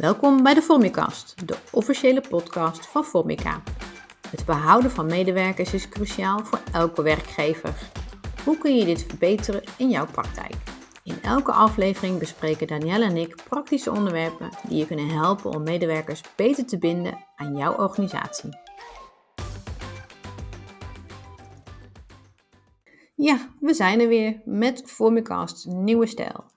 Welkom bij de Formicast, de officiële podcast van Formica. Het behouden van medewerkers is cruciaal voor elke werkgever. Hoe kun je dit verbeteren in jouw praktijk? In elke aflevering bespreken Danielle en ik praktische onderwerpen die je kunnen helpen om medewerkers beter te binden aan jouw organisatie. Ja, we zijn er weer met Formicast Nieuwe Stijl.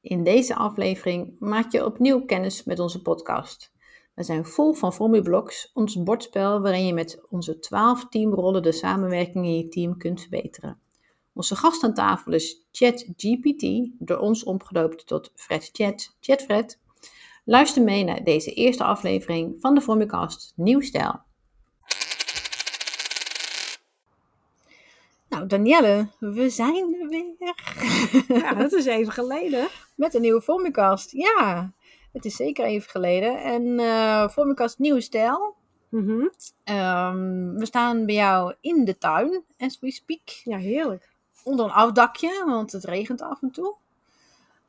In deze aflevering maak je opnieuw kennis met onze podcast. We zijn vol van Formiblogs, ons bordspel waarin je met onze 12 teamrollen de samenwerking in je team kunt verbeteren. Onze gast aan tafel is ChatGPT, door ons omgedoopt tot FredChat, ChatFred. Luister mee naar deze eerste aflevering van de Formicast Nieuw Stijl. Nou, Danielle, we zijn er weer. Ja, dat is even geleden. Met een nieuwe Formicast. Ja, het is zeker even geleden. En uh, Formicast Nieuwe Stijl. Mhm. Ehm, we staan bij jou in de tuin, as we speak. Ja, heerlijk. Onder een afdakje, want het regent af en toe.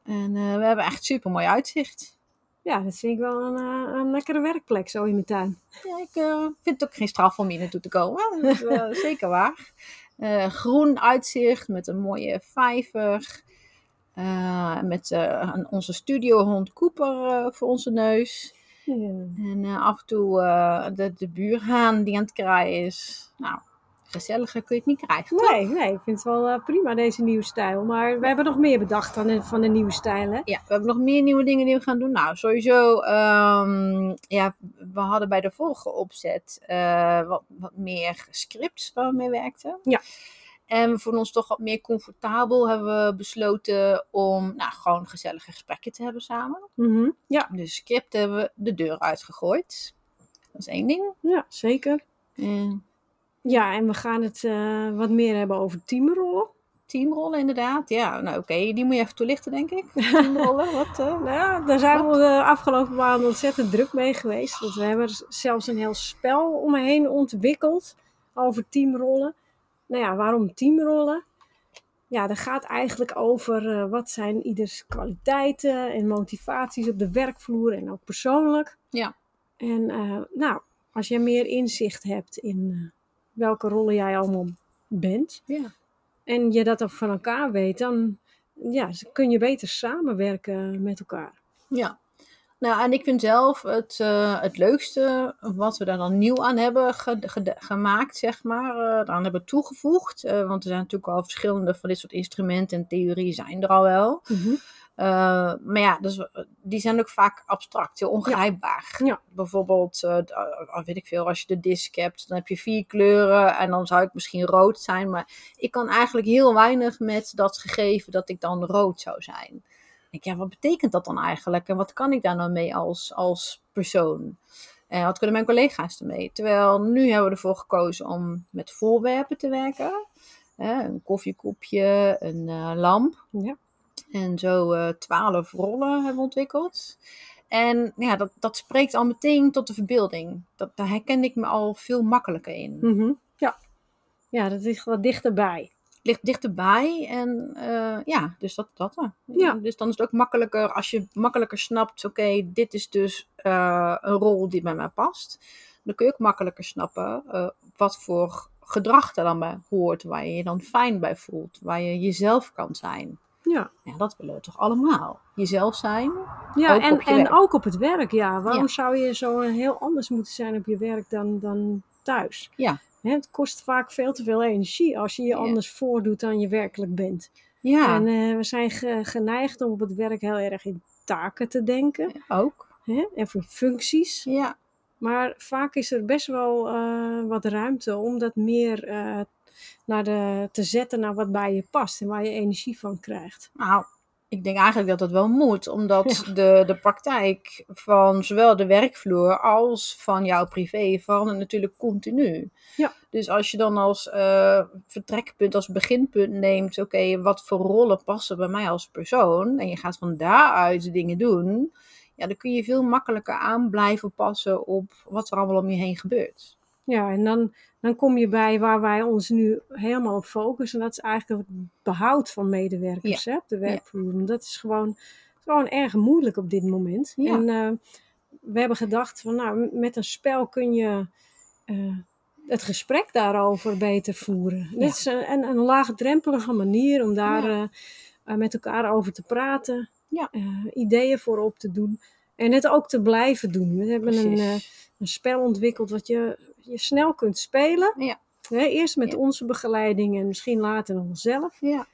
En uh, we hebben echt super mooi uitzicht. Ja, dat vind ik wel een, uh, een lekkere werkplek zo in mijn tuin. Ja, ik uh, vind het ook geen straf om hier naartoe te komen. Dat is zeker waar. Uh, groen uitzicht met een mooie vijver. Uh, met uh, onze studiohond Cooper voor onze neus. Ja. En af en toe de, de buurhaan die aan het kraaien is. Nou, gezelliger kun je het niet krijgen. Nee, nee, ik vind het wel prima deze nieuwe stijl. Maar we hebben nog meer bedacht dan van de nieuwe stijlen. Ja, we hebben nog meer nieuwe dingen die we gaan doen. Nou, sowieso, um, ja, we hadden bij de vorige opzet uh, wat, wat meer scripts waar we mee werkten. Ja. En we voelen ons toch wat meer comfortabel. Hebben we besloten om nou, gewoon gezellige gesprekken te hebben samen. Mm -hmm. Ja. Dus script hebben we de deur uitgegooid. Dat is één ding. Ja, zeker. En Ja, en we gaan het uh, wat meer hebben over teamrollen. teamrollen inderdaad. Ja, nou oké, die moet je even toelichten denk ik. Teamrollen, wat? Uh, Nou ja, daar zijn we de afgelopen maanden ontzettend druk mee geweest. Want we hebben zelfs een heel spel omheen ontwikkeld over teamrollen. Nou ja, waarom teamrollen? Ja, dat gaat eigenlijk over uh, wat zijn ieders kwaliteiten en motivaties op de werkvloer en ook persoonlijk. Ja. En nou, als je meer inzicht hebt in welke rollen jij allemaal bent ja. en je dat ook van elkaar weet, dan ja, kun je beter samenwerken met elkaar. Ja. Nou, en ik vind zelf het, uh, het leukste wat we daar dan nieuw aan hebben ge ge gemaakt, zeg maar, uh, aan hebben toegevoegd. Uh, want er zijn natuurlijk al verschillende van dit soort instrumenten en theorieën zijn er al wel. Mm -hmm. Maar ja, dus, die zijn ook vaak abstract, heel ongrijpbaar. Ja. Ja. Bijvoorbeeld, weet ik veel, als je de disc hebt, dan heb je vier kleuren en dan zou ik misschien rood zijn. Maar ik kan eigenlijk heel weinig met dat gegeven dat ik dan rood zou zijn denk, ja, wat betekent dat dan eigenlijk? En wat kan ik daar nou mee als, als persoon? En wat kunnen mijn collega's ermee? Terwijl nu hebben we ervoor gekozen om met voorwerpen te werken. Een koffiekopje, een uh, lamp. Ja. En zo uh, twaalf rollen hebben we ontwikkeld. En ja, dat, dat spreekt al meteen tot de verbeelding. Dat, daar herken ik me al veel makkelijker in. Mm -hmm. Ja. ja, dat ligt wat dichterbij ligt dichterbij. En uh, ja, dus dat. dat ja. Dus dan is het ook makkelijker als je makkelijker snapt: oké, okay, dit is dus uh, een rol die bij mij past. Dan kun je ook makkelijker snappen uh, wat voor gedrag er dan bij hoort, waar je je dan fijn bij voelt, waar je jezelf kan zijn. Ja. ja dat willen we toch allemaal? Jezelf zijn. Ja, ook en, en ook op het werk. Ja, waarom ja. zou je zo heel anders moeten zijn op je werk dan, dan thuis? Ja. Het kost vaak veel te veel energie als je je ja. anders voordoet dan je werkelijk bent. Ja. En uh, we zijn ge geneigd om op het werk heel erg in taken te denken. Ook. Hè? En voor functies. Ja. Maar vaak is er best wel uh, wat ruimte om dat meer uh, naar de, te zetten naar wat bij je past en waar je energie van krijgt. Nou, ik denk eigenlijk dat dat wel moet, omdat ja. de, de praktijk van zowel de werkvloer als van jouw privé verandert natuurlijk continu. Ja. Dus als je dan als uh, vertrekpunt, als beginpunt neemt, oké, okay, wat voor rollen passen bij mij als persoon, en je gaat van daaruit dingen doen, ja, dan kun je veel makkelijker aan blijven passen op wat er allemaal om je heen gebeurt. Ja, en dan, dan kom je bij waar wij ons nu helemaal op focussen. En dat is eigenlijk het behoud van medewerkers Ja. hè, op de werkvloer. Ja. Dat is gewoon, gewoon erg moeilijk op dit moment. Ja. En uh, we hebben gedacht van nou, met een spel kun je eh, het gesprek daarover beter voeren. Dit is een, een, een laagdrempelige manier om daar eh, eh, met elkaar over te praten, Ja. eh, ideeën voor op te doen en het ook te blijven doen. We hebben een, eh, een spel ontwikkeld wat je, je snel kunt spelen. Ja. Hè, eerst met Ja. onze begeleiding en misschien later nog zelf Ja.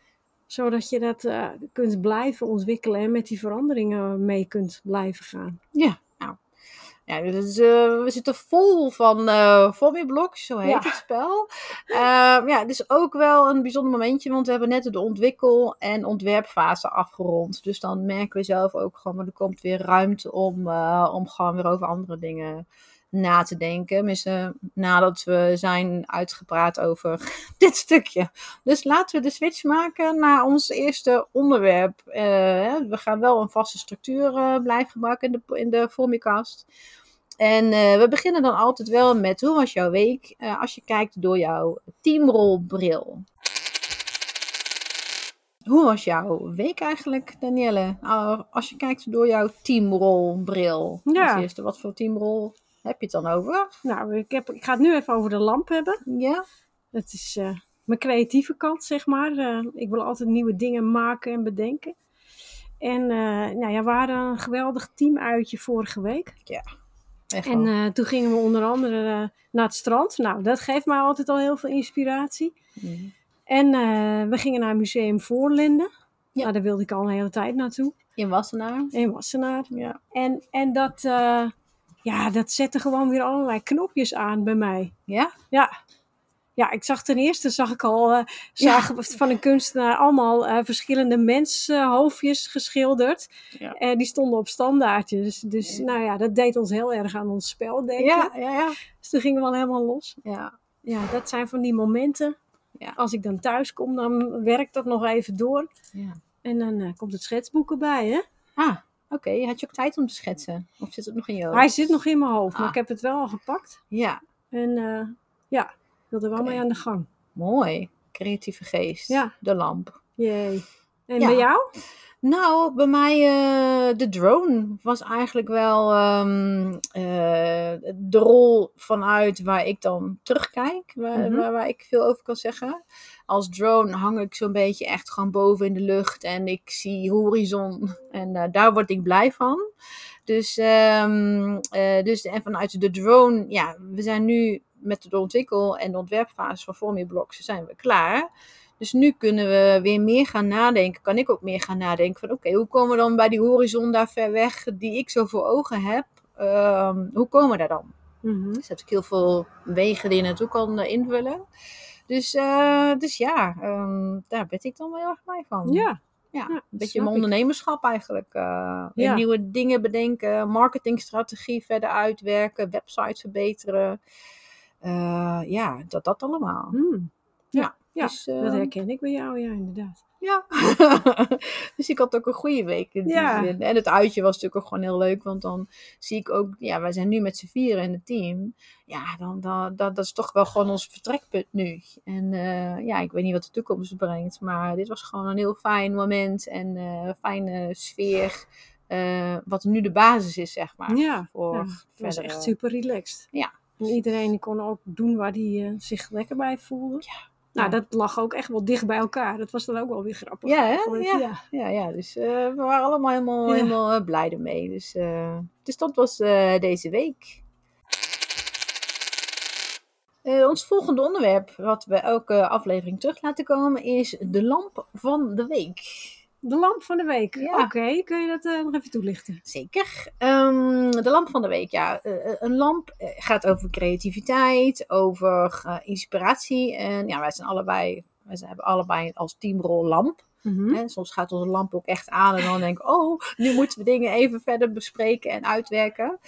zodat je dat eh, kunt blijven ontwikkelen en met die veranderingen mee kunt blijven gaan. Ja, nou. Ja, dus, we zitten vol van eh Blocks, zo heet Ja. het spel. Ehm, ja, het is ook wel een bijzonder momentje, want we hebben net de ontwikkel- en ontwerpfase afgerond. Dus dan merken we zelf ook gewoon, maar er komt weer ruimte om, om gewoon weer over andere dingen na te denken. Tenminste, nadat we zijn uitgepraat over dit stukje. Dus laten we de switch maken naar ons eerste onderwerp. Eh, we gaan wel een vaste structuur eh, blijven gebruiken in de, in de Formicast. En eh, we beginnen dan altijd wel met hoe was jouw week als je kijkt door jouw teamrolbril. Hoe was jouw week eigenlijk, Danielle? Uh, als je kijkt door jouw teamrolbril. Ja. Als eerste, wat voor teamrol heb je het dan over? Nou, ik, heb, ik ga het nu even over de lamp hebben. Ja? Het is eh, mijn creatieve kant, zeg maar. Eh, ik wil altijd nieuwe dingen maken en bedenken. En eh, nou ja, we hadden een geweldig teamuitje vorige week. Echt En toen gingen we onder andere naar het strand. Nou, dat geeft mij altijd al heel veel inspiratie. Mm. En we gingen naar Museum Voorlinden. Ja. Nou, daar wilde ik al een hele tijd naartoe. In Wassenaar? In Wassenaar. Ja. En, en dat, ja, dat zette gewoon weer allerlei knopjes aan bij mij. Ja? Ja. Ja, ik zag ten eerste zag ik al eh, zag van een kunstenaar allemaal eh, verschillende menshoofdjes geschilderd. Ja. En die stonden op standaardjes. Dus Ja. nou ja, dat deed ons heel erg aan ons spel denken. Ja, ja, ja. Dus toen gingen we al helemaal los. ja. Ja, dat zijn van die momenten. Ja. Als ik dan thuis kom, dan werkt dat nog even door. ja. En dan eh, komt het schetsboek erbij, hè? Ah, oké. Had je ook tijd om te schetsen? Of zit het nog in je hoofd? Hij zit nog in mijn hoofd, maar Ah. ik heb het wel al gepakt. Ja, En eh, ja, ik wil er wel mee aan de gang. mooi. Creatieve geest. Ja. De lamp. Jee. En Ja. bij jou? Nou, bij mij eh, de drone was eigenlijk wel ehm, eh, de rol vanuit waar ik dan terugkijk, waar, Mhm. waar, waar ik veel over kan zeggen. Als drone hang ik zo'n beetje echt gewoon boven in de lucht en ik zie horizon en eh, daar word ik blij van. Dus, ehm, eh, dus en vanuit de drone, ja, we zijn nu met de ontwikkel- en de ontwerpfase van Formiblocks zijn we klaar. Dus nu kunnen we weer meer gaan nadenken. Kan ik ook meer gaan nadenken van oké, hoe komen we dan bij die horizon daar ver weg die ik zo voor ogen heb? Ehm, hoe komen we daar dan? Mhm. Dus heb ik heel veel wegen die je naartoe kan eh, invullen. Dus, eh, dus ja, ehm, daar ben ik dan wel heel erg blij van. Ja, Ja, Ja, een beetje mijn ik. ondernemerschap eigenlijk. eh, Ja. Nieuwe dingen bedenken, marketingstrategie verder uitwerken, website verbeteren. Ja, dat, dat allemaal. Ja, ja dus, eh, dat herken ik bij jou, ja, inderdaad. Ja. dus ik had ook een goede week Ja. En het uitje was natuurlijk ook gewoon heel leuk. Want dan zie ik ook, ja, wij zijn nu met z'n vieren in het team. Ja, dan, dan, dat, dat is toch wel gewoon ons vertrekpunt nu. En eh, ja, ik weet niet wat de toekomst brengt. Maar dit was gewoon een heel fijn moment. En eh fijne sfeer. wat nu de basis is, zeg maar. Ja, Voor ja, het was echt super relaxed. Ja. En iedereen kon ook doen waar hij zich lekker bij voelde. Ja. Nou, dat lag ook echt wel dicht bij elkaar. Dat was dan ook wel weer grappig. Ja, hè? Ja. ja. Ja, ja, dus eh, we waren allemaal helemaal, Ja. helemaal eh, blij ermee. Dus, eh, dus dat was deze week. Ons volgende onderwerp, wat we elke aflevering terug laten komen, is de lamp van de week. De lamp van de week. Ja. Oké, kun je dat nog even toelichten? Zeker. De lamp van de week, ja. Een lamp eh, gaat over creativiteit, over eh, inspiratie. En ja, wij zijn allebei, wij zijn, hebben allebei als teamrol lamp. Mhm. Soms gaat onze lamp ook echt aan en dan denk ik, oh, nu moeten we dingen even verder bespreken en uitwerken.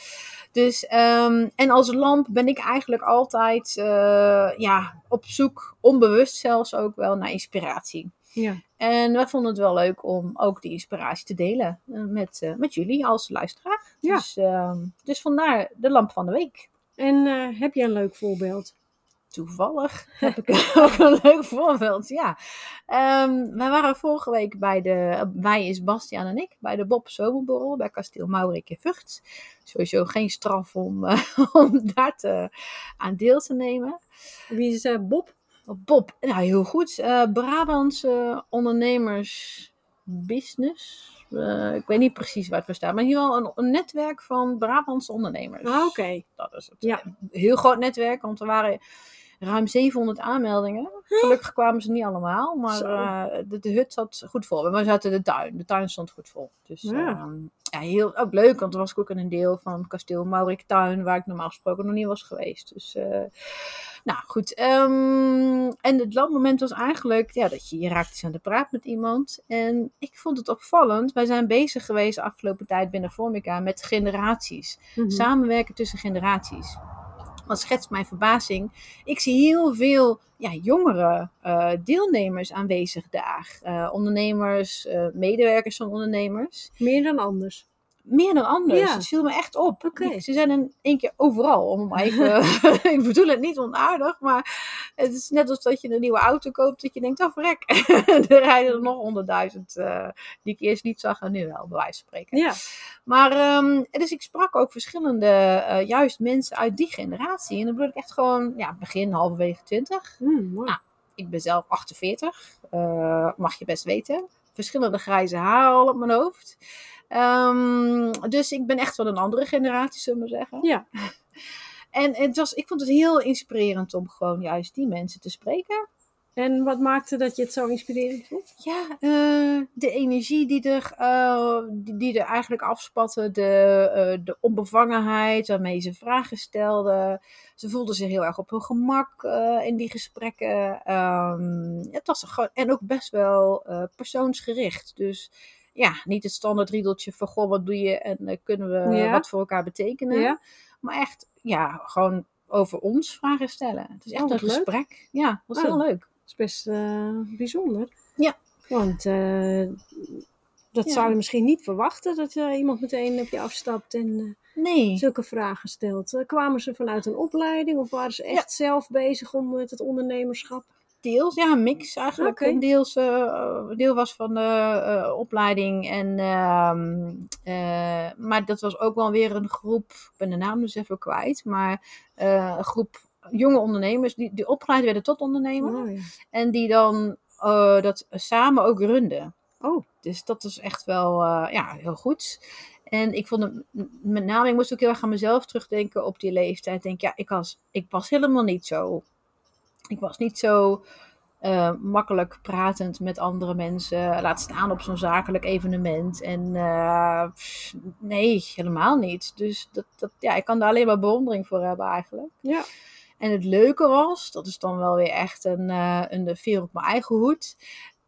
Dus, ehm, en als lamp ben ik eigenlijk altijd eh, ja, op zoek, onbewust zelfs ook wel, naar inspiratie. Ja. En wij vonden het wel leuk om ook die inspiratie te delen eh, met, eh, met jullie als luisteraar. Ja. Dus, ehm, dus vandaar de lamp van de week. En eh, heb je een leuk voorbeeld? toevallig heb ik ook een leuk voorbeeld. Ja, Ehm, wij waren vorige week bij de, wij is Bastiaan en ik, bij de Bob Zomerborrel bij Kasteel Maurik in Vught. Sowieso geen straf om, om daar te, aan deel te nemen. Wie is uh, Bob? Bob, nou heel goed. Uh, Brabantse ondernemersbusiness. Uh, ik weet niet precies waar het voor staat, maar hier wel een, een netwerk van Brabantse ondernemers. Ah, Oké. Dat is het. Ja. Heel groot netwerk, want er waren ruim 700 aanmeldingen. Gelukkig kwamen ze niet allemaal, maar uh, de, de, hut zat goed vol. Maar we zaten de tuin. De tuin stond goed vol. Dus ja. Uh, ja, heel ook leuk, want er was ook een deel van kasteel Maurik Tuin, waar ik normaal gesproken nog niet was geweest. Dus, nou goed. Um, en het landmoment was eigenlijk ja, dat je, je raakt eens aan de praat met iemand. En ik vond het opvallend. Wij zijn bezig geweest de afgelopen tijd binnen Formica met generaties. Mm -hmm. Samenwerken tussen generaties wat schetst mijn verbazing. Ik zie heel veel ja, jongere uh, deelnemers aanwezig daar. Uh, ondernemers, uh, medewerkers van ondernemers. Meer dan anders meer dan anders. Ja. Het viel me echt op. Okay. Ze zijn in één keer overal. Om even, ik bedoel het niet onaardig, maar het is net alsof dat je een nieuwe auto koopt. Dat je denkt, oh verrek, er rijden er nog honderdduizend uh, die ik eerst niet zag en nu wel, bij wijze van spreken. Ja. Maar, um, dus ik sprak ook verschillende, uh, juist mensen uit die generatie. En dan bedoel ik echt gewoon, ja, begin, halverwege twintig. Mm, mooi. Nou, ik ben zelf 48, uh, mag je best weten. Verschillende grijze haren al op mijn hoofd. Um, dus ik ben echt wel een andere generatie, zullen we zeggen. Ja. En het was, ik vond het heel inspirerend om gewoon juist die mensen te spreken. En wat maakte dat je het zo inspirerend vond? Ja, uh, de energie die er, uh, die, die, er eigenlijk afspatte, de, uh, de onbevangenheid waarmee ze vragen stelden. Ze voelden zich heel erg op hun gemak in die gesprekken. Um, het was gewoon, en ook best wel persoonsgericht. Dus ja, niet het standaard riedeltje van goh, wat doe je en uh, kunnen we ja. wat voor elkaar betekenen. Ja. Maar echt, ja, gewoon over ons vragen stellen. Het is echt oh, een leuk. gesprek. Ja, dat was oh, heel leuk. Dat is best uh, bijzonder. Ja. Want uh, dat ja. zou je misschien niet verwachten, dat iemand meteen op je afstapt en nee. zulke vragen stelt. kwamen ze vanuit een opleiding of waren ze echt zelf bezig om met het ondernemerschap? Deels, ja, een mix eigenlijk. Okay. Een deels, uh, deel was van de uh, opleiding. En, uh, maar dat was ook wel weer een groep, ik ben de naam dus even kwijt, maar een groep jonge ondernemers die, die opgeleid werden tot ondernemer. Oh, ja. En die dan dat samen ook runden. Oh. Dus dat is echt wel ja, heel goed. En ik vond het met name, ik moest ook heel erg aan mezelf terugdenken op die leeftijd. Ik denk, ja, ik was, ik was helemaal niet zo ik was niet zo uh, makkelijk pratend met andere mensen. Laat staan op zo'n zakelijk evenement. En uh, nee, helemaal niet. Dus dat, dat, ja, ik kan daar alleen maar bewondering voor hebben eigenlijk. Ja. En het leuke was, dat is dan wel weer echt een, uh, een veer op mijn eigen hoed.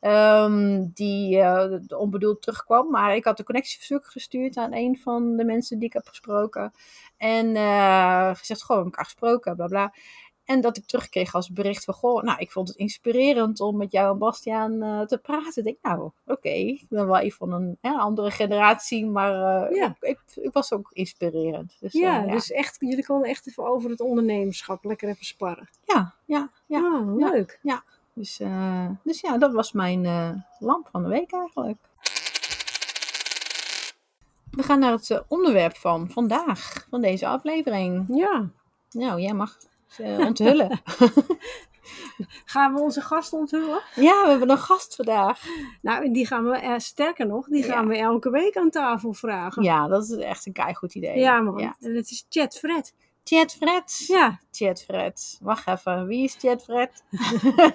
Um, die uh, onbedoeld terugkwam. Maar ik had een connectieverzoek gestuurd aan een van de mensen die ik heb gesproken. En uh, gezegd, gewoon elkaar gesproken, bla bla. En dat ik terugkreeg als bericht van, goh, nou, ik vond het inspirerend om met jou en Bastiaan uh, te praten. Ik denk, nou, oké, okay. ik ben wel even van een andere generatie, maar uh, ja. ik, ik, ik, was ook inspirerend. Dus, ja, uh, ja, dus echt, jullie konden echt even over het ondernemerschap lekker even sparren. Ja, ja, ja. Oh, leuk. Ja, ja. Dus, dus ja, dat was mijn lamp van de week eigenlijk. We gaan naar het onderwerp van vandaag, van deze aflevering. Ja. Nou, jij mag uh, onthullen. gaan we onze gast onthullen? Ja, we hebben een gast vandaag. Nou, die gaan we, uh, sterker nog, die gaan ja. we elke week aan tafel vragen. Ja, dat is echt een keigoed idee. Ja, man. Ja. En het is Chat Fred. Chat Fred? Ja. Chat Fred. Wacht even, wie is Chat Fred?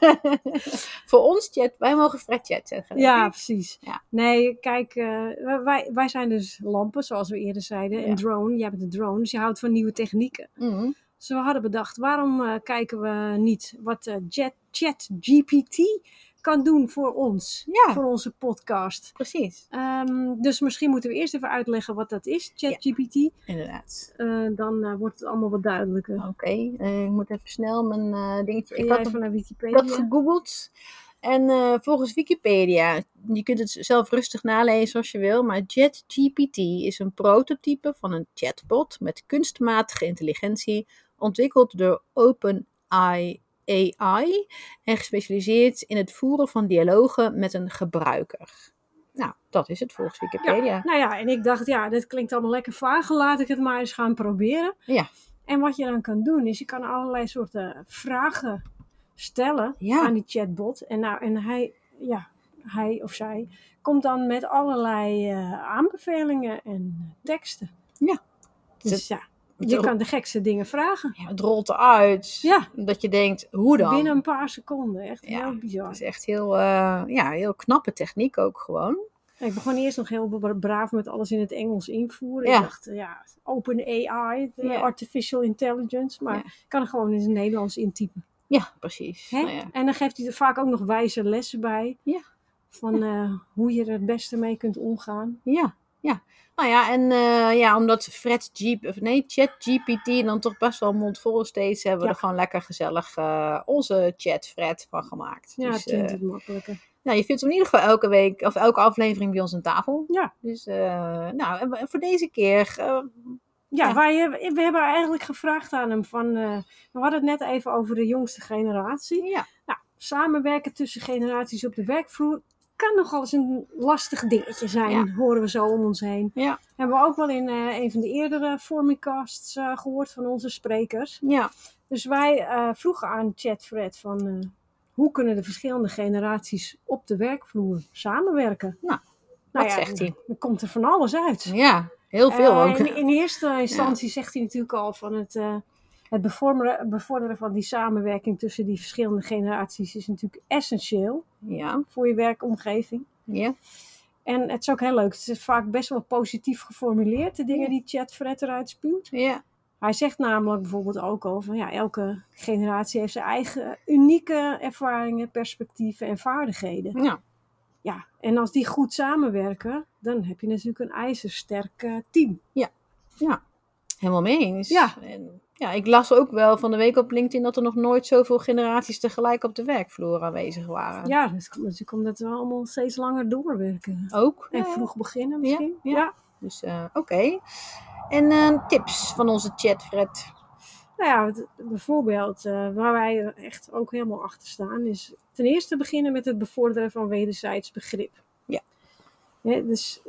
Voor ons Chat, wij mogen Fred Chat zeggen. Ja, precies. Ja. Nee, kijk, uh, wij, wij zijn dus lampen, zoals we eerder zeiden. Een drone, jij bent een drone, dus je houdt van nieuwe technieken. Mm -hmm. Dus we hadden bedacht, waarom uh, kijken we niet wat uh, ChatGPT kan doen voor ons, ja. voor onze podcast. Precies. Um, dus misschien moeten we eerst even uitleggen wat dat is, ChatGPT. Ja, inderdaad. Uh, dan wordt het allemaal wat duidelijker. Oké, okay. ik moet even snel mijn dingetje... Ik had even naar Wikipedia. Ik had gegoogeld. En volgens Wikipedia, je kunt het zelf rustig nalezen als je wil, maar ChatGPT is een prototype van een chatbot met kunstmatige intelligentie ontwikkeld door AI AI en gespecialiseerd in het voeren van dialogen met een gebruiker. Nou, dat is het volgens Wikipedia. Nou ja, en ik dacht, ja, dit klinkt allemaal lekker vaag. Laat ik het maar eens gaan proberen. Ja. En wat je dan kan doen, is je kan allerlei soorten vragen stellen Ja. aan die chatbot. En, nou, en hij, ja, hij of zij komt dan met allerlei eh, aanbevelingen en teksten. Ja. Dus ja, je kan de gekste dingen vragen. ja, het rolt eruit. Ja. Dat je denkt, hoe dan? Binnen een paar seconden. Echt Ja, heel bizar. Dat is echt heel, eh, ja, heel knappe techniek ook gewoon. Ik begon eerst nog heel bra- braaf met alles in het Engels invoeren. Ja. Ik dacht, ja, open AI, Ja. artificial intelligence. Maar ik kan er gewoon in het Nederlands intypen. Ja, precies. Nou ja. En dan geeft hij er vaak ook nog wijze lessen bij. Ja. Van eh, hoe je er het beste mee kunt omgaan. Ja, ja. Nou ja, en eh, ja, omdat Fred G, of nee, ChatGPT dan toch best wel mondvol steeds, hebben we Ja. er gewoon lekker gezellig eh, onze chat Fred van gemaakt. Ja, dus, het makkelijker. ja, je vindt hem in ieder geval elke week of elke aflevering bij ons aan tafel. Ja. Dus, nou, en voor deze keer, Ja, ja. Wij, we hebben eigenlijk gevraagd aan hem van... we hadden het net even over de jongste generatie. ja, Nou, samenwerken tussen generaties op de werkvloer kan nogal eens een lastig dingetje zijn, Ja. horen we zo om ons heen. ja, Hebben we ook wel in eh, een van de eerdere Formicasts eh gehoord van onze sprekers. ja, Dus wij eh, vroegen aan ChatFred van hoe kunnen de verschillende generaties op de werkvloer samenwerken? Nou, Nou wat ja, zegt hij? Dan komt er van alles uit. ja, heel veel ook. In, in eerste instantie zegt hij natuurlijk al van het, het bevorderen, bevorderen van die samenwerking tussen die verschillende generaties is natuurlijk essentieel Ja, voor je werkomgeving. ja, En het is ook heel leuk. Het is vaak best wel positief geformuleerd, de dingen Ja. die ChatFred eruit spuwt. ja, Hij zegt namelijk bijvoorbeeld ook al van ja, elke generatie heeft zijn eigen unieke ervaringen, perspectieven en vaardigheden. ja. Ja, en als die goed samenwerken, dan heb je natuurlijk een ijzersterk eh, team. Helemaal mee eens. Ja. En, ja, ik las ook wel van de week op LinkedIn dat er nog nooit zoveel generaties tegelijk op de werkvloer aanwezig waren. Ja, komt natuurlijk omdat we allemaal steeds langer doorwerken. Ook. En Ja, vroeg beginnen misschien. ja. Dus eh, oké. En eh, tips van onze chat, Fred. Nou ja, bijvoorbeeld eh, waar wij echt ook helemaal achter staan, is ten eerste beginnen met het bevorderen van wederzijds begrip. Ja. Hè, dus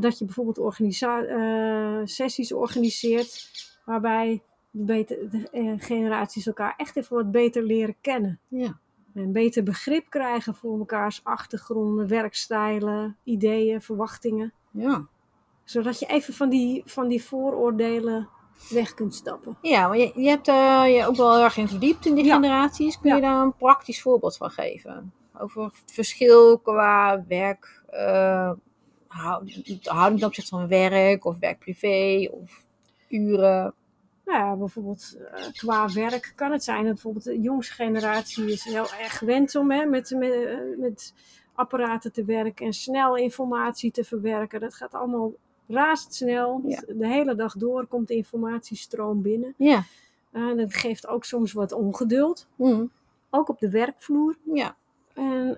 dat je bijvoorbeeld organisa- sessies organiseert waarbij beter, de eh, generaties elkaar echt even wat beter leren kennen. Ja. En beter begrip krijgen voor mekaars achtergronden, werkstijlen, ideeën, verwachtingen. Ja. Zodat je even van die, van die vooroordelen weg kunt stappen. Ja, maar je, je hebt eh, je ook wel heel erg in verdiept in die Ja. generaties. Kun je Ja. daar een praktisch voorbeeld van geven? Over het verschil qua werk, eh houding houding ten opzichte van werk of werk-privé of uren. Nou ja, bijvoorbeeld eh, qua werk kan het zijn dat bijvoorbeeld de jongste generatie is heel erg gewend om hè, met, met, eh, met apparaten te werken en snel informatie te verwerken. Dat gaat allemaal razendsnel. Ja. De hele dag door komt de informatiestroom binnen. Ja. Eh, dat geeft ook soms wat ongeduld, Hm. ook op de werkvloer. Ja. En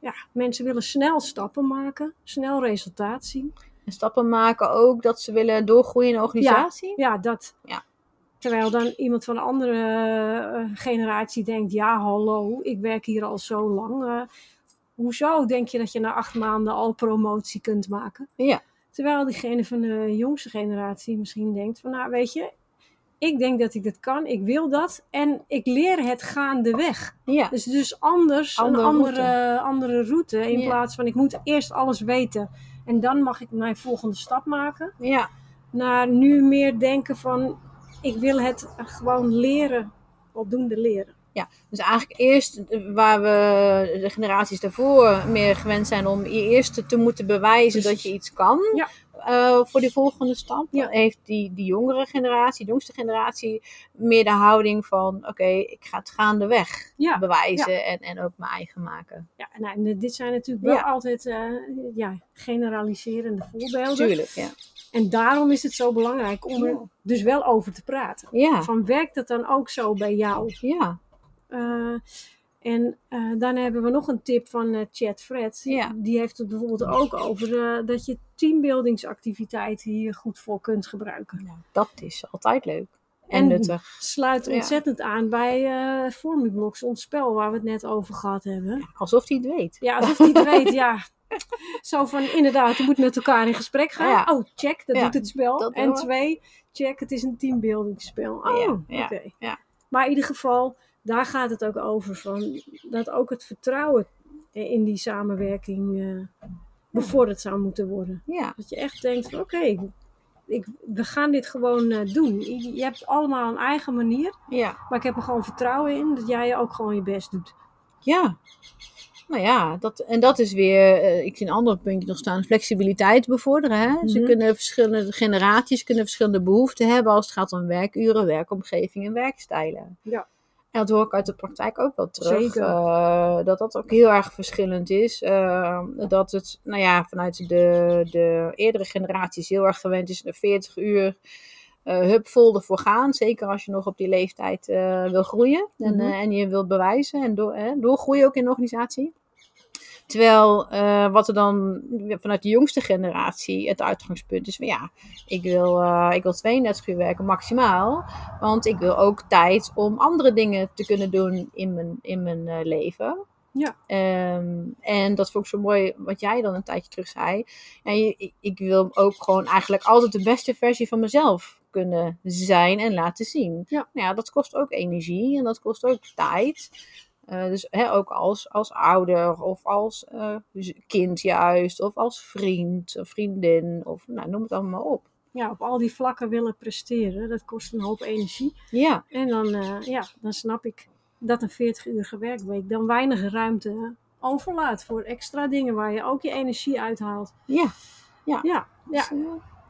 ja, mensen willen snel stappen maken, snel resultaat zien. En stappen maken ook dat ze willen doorgroeien in de organisatie. Ja, dat. Ja. Terwijl dan iemand van een andere eh, generatie denkt: ja, hallo, ik werk hier al zo lang. eh, hoezo denk je dat je na acht maanden al promotie kunt maken? Ja. Terwijl diegene van de jongste generatie misschien denkt: van nou, weet je, ik denk dat ik dat kan, ik wil dat en ik leer het gaandeweg. Ja. Dus dus anders, Andere een andere, andere route. In Ja. plaats van ik moet eerst alles weten en dan mag ik mijn volgende stap maken ja. naar nu meer denken van ik wil het gewoon leren, voldoende leren. Dus eigenlijk eerst eh, waar we de generaties daarvoor meer gewend zijn om je eerst te moeten bewijzen dat je iets kan. Ja. eh, voor die volgende stap. Ja. Heeft die, die jongere generatie, de jongste generatie, meer de houding van: oké, ik ga het gaandeweg Ja, bewijzen en, en ook mijn eigen maken. ja nou, en dit zijn natuurlijk wel Ja. altijd eh, ja, generaliserende voorbeelden. Tuurlijk, ja. En daarom is het zo belangrijk om er dus wel over te praten. Ja, Van werkt dat dan ook zo bij jou? ja, Eh, en eh, dan hebben we nog een tip van eh Chat Fred. Ja. Die heeft het bijvoorbeeld ook over eh, dat je teambuildingsactiviteiten hier goed voor kunt gebruiken. Dat is altijd leuk. En, nuttig. Sluit Ja. ontzettend aan bij eh Formublocks, ons spel waar we het net over gehad hebben. Alsof hij het weet. Ja, alsof hij het weet, ja. Zo van, inderdaad, je moet met elkaar in gesprek gaan. Ja. Oh, check, dat doet het spel. en twee, check, het is een teambuildingsspel. Oh, oké. ja. Maar in ieder geval, daar gaat het ook over. Van, dat ook het vertrouwen in die samenwerking eh, bevorderd zou moeten worden. Ja, Dat je echt denkt van, oké, ik, we gaan dit gewoon eh, doen. Je, je hebt allemaal een eigen manier. ja, Maar ik heb er gewoon vertrouwen in dat jij ook gewoon je best doet. ja. Nou ja, dat, en dat is weer, eh, ik zie een ander puntje nog staan, flexibiliteit bevorderen. Hè? Ze Mhm. kunnen verschillende generaties kunnen verschillende behoeften hebben als het gaat om werkuren, werkomgeving en werkstijlen. Ja. En dat hoor ik uit de praktijk ook wel terug. Zeker. eh, dat dat ook heel erg verschillend is. eh, dat het, nou ja, vanuit de, de eerdere generaties heel erg gewend is naar 40 uur. eh hup, vol ervoor gaan. Zeker als je nog op die leeftijd eh, wil groeien. En, Mhm. eh, en je wilt bewijzen en door, eh, doorgroeien ook in de organisatie. Terwijl eh, wat er dan vanuit de jongste generatie het uitgangspunt is van ja, ik wil, eh, ik wil 32 uur werken maximaal. Want ik wil ook tijd om andere dingen te kunnen doen in mijn, in mijn eh, leven. Ja. Ehm, en dat vond ik zo mooi wat jij dan een tijdje terug zei. Ja, ik, ik wil ook gewoon eigenlijk altijd de beste versie van mezelf kunnen zijn en laten zien. Ja. Nou ja, dat kost ook energie en dat kost ook tijd. Eh, dus hè, ook als, als ouder of als eh, kind juist, of als vriend of vriendin, of nou, noem het allemaal op. Ja, op al die vlakken willen presteren, dat kost een hoop energie. Ja, En dan, eh, ja, dan snap ik dat een 40-uurige werkweek dan weinig ruimte overlaat voor extra dingen waar je ook je energie uithaalt. ja. Ja, ja. Dus, eh,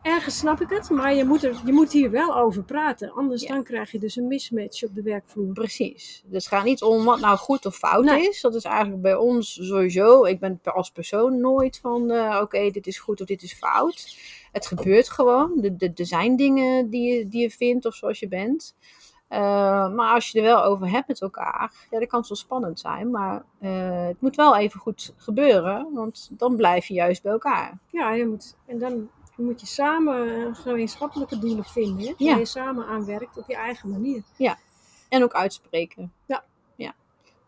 ergens snap ik het, maar je moet, er, je moet hier wel over praten. Anders Ja. dan krijg je dus een mismatch op de werkvloer. Precies. Dus het gaat niet om wat nou goed of fout Nee. is. Dat is eigenlijk bij ons sowieso. Ik ben als persoon nooit van eh, oké, dit is goed of dit is fout. Het gebeurt gewoon. Er de, zijn dingen die je, die je vindt of zoals je bent. Eh, maar als je er wel over hebt met elkaar, ja, dan kan wel spannend zijn. Maar eh, het moet wel even goed gebeuren, want dan blijf je juist bij elkaar. Ja, je moet, en dan moet je samen gemeenschappelijke doelen vinden. Ja. Waar je samen aan werkt op je eigen manier. En ook uitspreken. Ja. ja.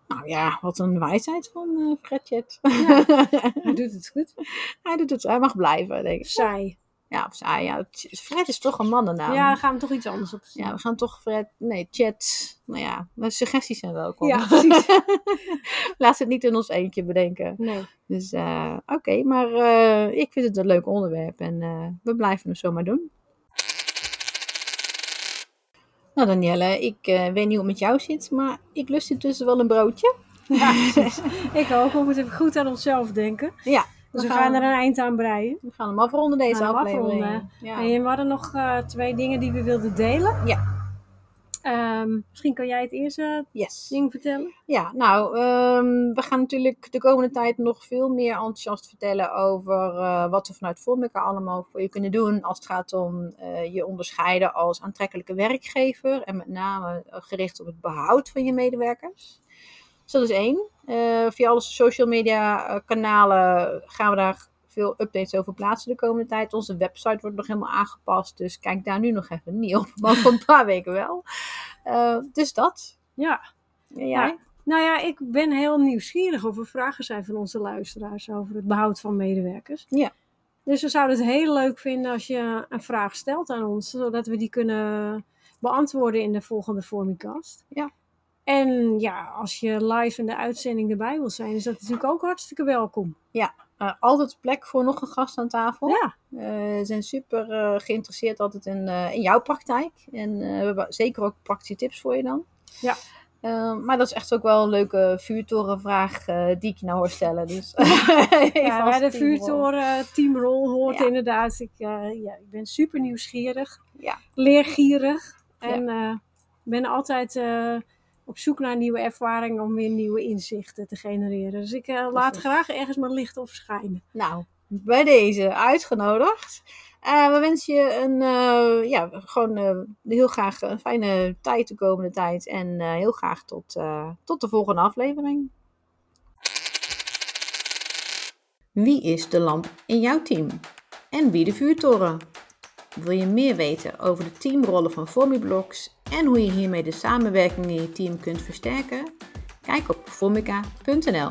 Nou ja, wat een wijsheid van eh Fredjet. Hij doet het goed. Hij doet het, hij mag blijven, denk ik. Zij. Ja, of zij, ja. Fred is toch een mannennaam. Ja, gaan we toch iets anders op. Ja, we gaan toch Fred, nee, chat. Nou ja, maar suggesties zijn welkom. Ja, precies. Laat het niet in ons eentje bedenken. Nee. Dus eh, oké, maar eh, ik vind het een leuk onderwerp en eh, we blijven het zomaar doen. Nou Danielle, ik weet niet hoe het met jou zit, maar ik lust intussen wel een broodje. Ja, precies. Ik ook. We moeten even goed aan onszelf denken. Ja, Dus we gaan er een eind aan breien. we gaan hem afronden deze gaan aflevering. afronden. Ja. En we hadden nog eh, twee dingen die we wilden delen. Ja. Ehm, misschien kan jij het eerste Yes. ding vertellen. Ja, nou, ehm, we gaan natuurlijk de komende tijd nog veel meer enthousiast vertellen over eh, wat we vanuit Formica allemaal voor je kunnen doen als het gaat om eh, je onderscheiden als aantrekkelijke werkgever en met name gericht op het behoud van je medewerkers. Dus dat is één. Eh, via alle social media eh, kanalen gaan we daar veel updates over plaatsen de komende tijd. Onze website wordt nog helemaal aangepast, dus kijk daar nu nog even niet op, maar voor een paar weken wel. Eh, dus dat. Ja. En jij? Ja. Nou ja, ik ben heel nieuwsgierig of er vragen zijn van onze luisteraars over het behoud van medewerkers. Ja. Dus we zouden het heel leuk vinden als je een vraag stelt aan ons, zodat we die kunnen beantwoorden in de volgende Formicast. Ja. En ja, als je live in de uitzending erbij wil zijn, is dat natuurlijk ook hartstikke welkom. Uh, altijd plek voor nog een gast aan tafel. Ja, Uh, we zijn super uh, geïnteresseerd altijd in, in jouw praktijk. En we hebben zeker ook praktische tips voor je dan. Ja. maar dat is echt ook wel een leuke vuurtorenvraag die ik je nou hoor stellen. Dus ja, bij de vuurtoren teamrol hoort ja. inderdaad. Ik, ja, ik ben super nieuwsgierig, ja. leergierig. En ja. ben altijd op zoek naar nieuwe ervaringen om weer nieuwe inzichten te genereren. Dus ik uh, laat graag ergens mijn licht op schijnen. Nou, bij deze uitgenodigd. Uh, we wensen je een, uh, ja, gewoon heel graag een fijne tijd de komende tijd. En heel graag tot, tot de volgende aflevering. Wie is de lamp in jouw team? En wie de vuurtoren? Wil je meer weten over de teamrollen van Formiblocks en hoe je hiermee de samenwerking in je team kunt versterken? Kijk op formica.nl.